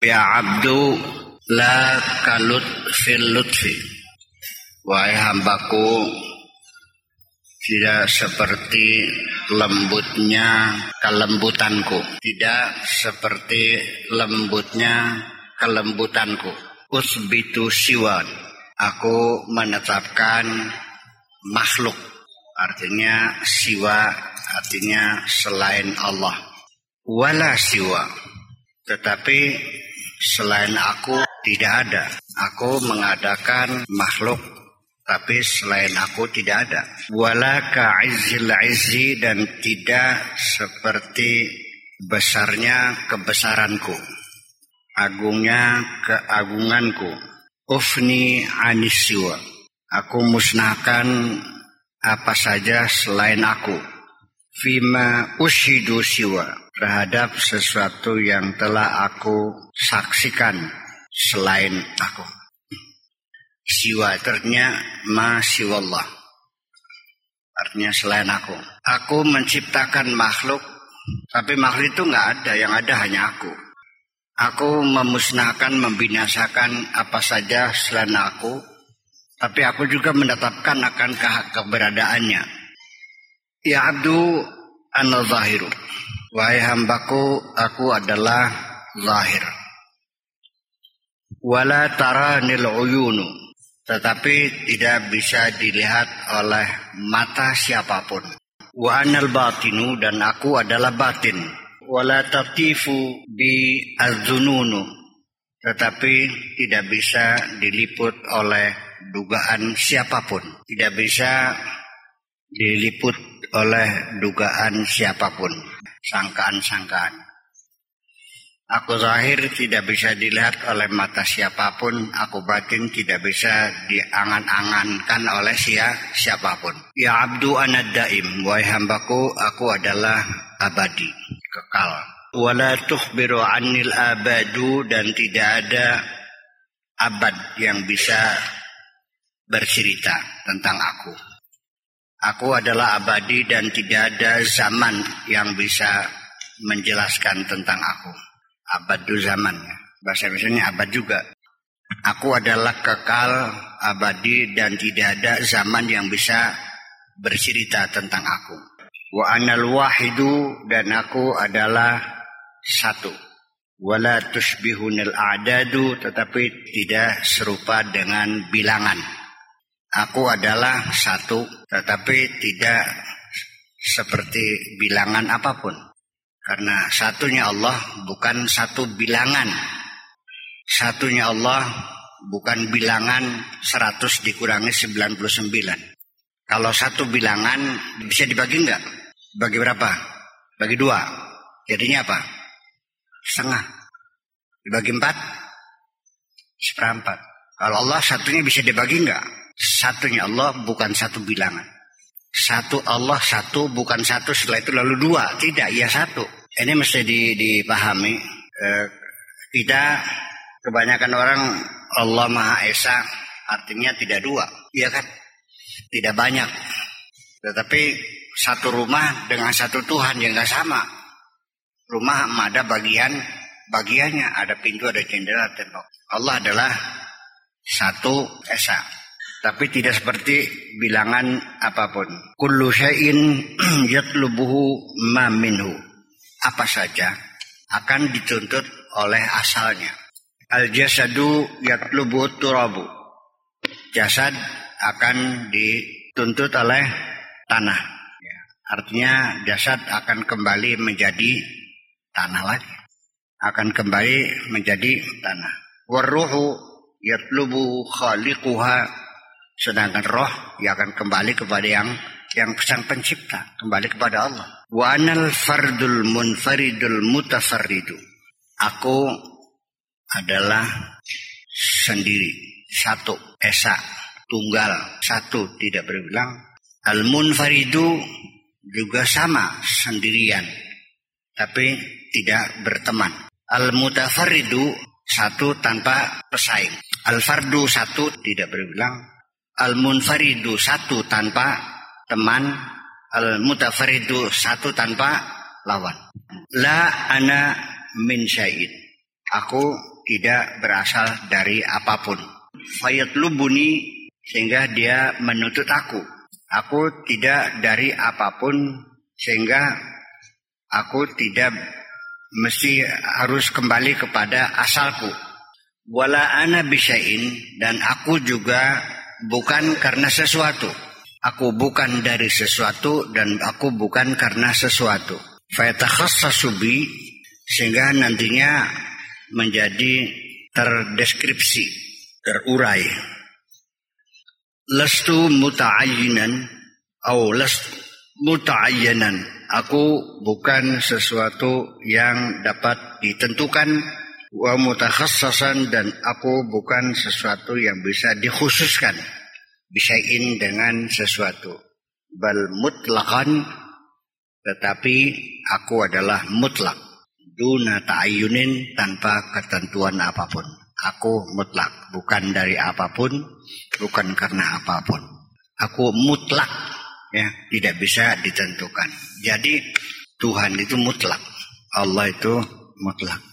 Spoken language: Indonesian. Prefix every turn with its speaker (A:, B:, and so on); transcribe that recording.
A: Ya abdu la kalut fil lutfi. Wahai hambaku, tidak seperti lembutnya kelembutanku. Tidak seperti lembutnya kelembutanku. Usbitu siwan. Aku menetapkan makhluk. Artinya siwa, artinya selain Allah. Wala siwa. Tetapi selain aku tidak ada. Aku mengadakan makhluk tapi selain aku tidak ada. Wala ka'izil izzi dan tidak seperti besarnya kebesaranku. Agungnya keagunganku. Ufni anisiwa. Aku musnahkan apa saja selain aku. Fima ushidu siwa. Terhadap sesuatu yang telah aku saksikan selain aku. Siwa artinya ma siwallah artinya selain aku. Aku menciptakan makhluk tapi makhluk itu nggak ada yang ada hanya aku. Aku memusnahkan membinasakan apa saja selain aku tapi aku juga menetapkan akan ke keberadaannya. Ya abdu ana zahiru wahai hambaku aku adalah zahir wala taranil uyunu tetapi tidak bisa dilihat oleh mata siapa pun. Wa anal batinu dan aku adalah batin. Wala tatifu bi azununu. Tetapi tidak bisa diliput oleh dugaan siapa pun. Tidak bisa diliput oleh dugaan siapa pun. Sangkaan-sangkaan. Aku zahir tidak bisa dilihat oleh mata siapa pun, aku batin tidak bisa diangan-angankan oleh sia siapa pun. Ya abdu anad daim, wahai hambaku, aku adalah abadi, kekal. Wala tukhbiru anil abadu dan tidak ada abad yang bisa bercerita tentang aku. Aku adalah abadi dan tidak ada zaman yang bisa menjelaskan tentang aku abad du zaman ya. Bahasa Indonesia abad juga. Aku adalah kekal abadi dan tidak ada zaman yang bisa bercerita tentang aku. Wa anal wahidu dan aku adalah satu. Wala tushbihunil a'dadu tetapi tidak serupa dengan bilangan. Aku adalah satu tetapi tidak seperti bilangan apa pun. Karena satunya Allah bukan satu bilangan. Satunya Allah bukan bilangan 100 dikurangi 99. Kalau satu bilangan bisa dibagi enggak? Bagi berapa? Bagi dua. Jadinya apa? Setengah. Dibagi empat? Seperempat. Kalau Allah satunya bisa dibagi enggak? Satunya Allah bukan satu bilangan. Satu Allah satu bukan satu setelah itu lalu dua. Tidak, ya satu. Ini mesti dipahami. Eh, kita kebanyakan orang Allah Maha Esa artinya tidak dua, iya kan? Tidak banyak. Tetapi satu rumah dengan satu Tuhan yang nggak sama. Rumah ada bagian bagiannya, ada pintu, ada jendela, tembok. Allah adalah satu esa. Tapi tidak seperti bilangan apa pun. Kullu syai'in yatlubuhu ma minhu apa saja akan dituntut oleh asalnya. Al jasadu yatlubu turabu. Jasad akan dituntut oleh tanah. Ya, artinya jasad akan kembali menjadi tanah lagi. Akan kembali menjadi tanah. Warruhu yatlubu khaliquha. Sedangkan roh yang akan kembali kepada yang yang sang pencipta kembali kepada Allah. Wa anal fardul munfaridul mutafarridu. Aku adalah sendiri, satu, esa, tunggal, satu, tidak berbilang. Al munfaridu juga sama, sendirian, tapi tidak berteman. Al mutafarridu satu tanpa pesaing. Al fardu satu tidak berbilang. Al munfaridu satu tanpa teman al mutafaridu satu tanpa lawan. La ana min syait. Aku tidak berasal dari apa pun. Fayat lubuni sehingga dia menuntut aku. Aku tidak dari apa pun sehingga aku tidak mesti harus kembali kepada asalku. Wala ana bisain dan aku juga bukan karena sesuatu. Aku bukan dari sesuatu dan aku bukan karena sesuatu. Fayatakhassasu sehingga nantinya menjadi terdeskripsi, terurai. Lestu muta'ayyinan atau lestu muta'ayyanan. Aku bukan sesuatu yang dapat ditentukan wa mutakhassasan dan aku bukan sesuatu yang bisa dikhususkan bisain dengan sesuatu bal mutlaqan tetapi aku adalah mutlak duna ta'ayunin tanpa ketentuan apa pun. Aku mutlak, bukan dari apa pun, bukan karena apa pun. Aku mutlak, ya, tidak bisa ditentukan. Jadi Tuhan itu mutlak, Allah itu mutlak.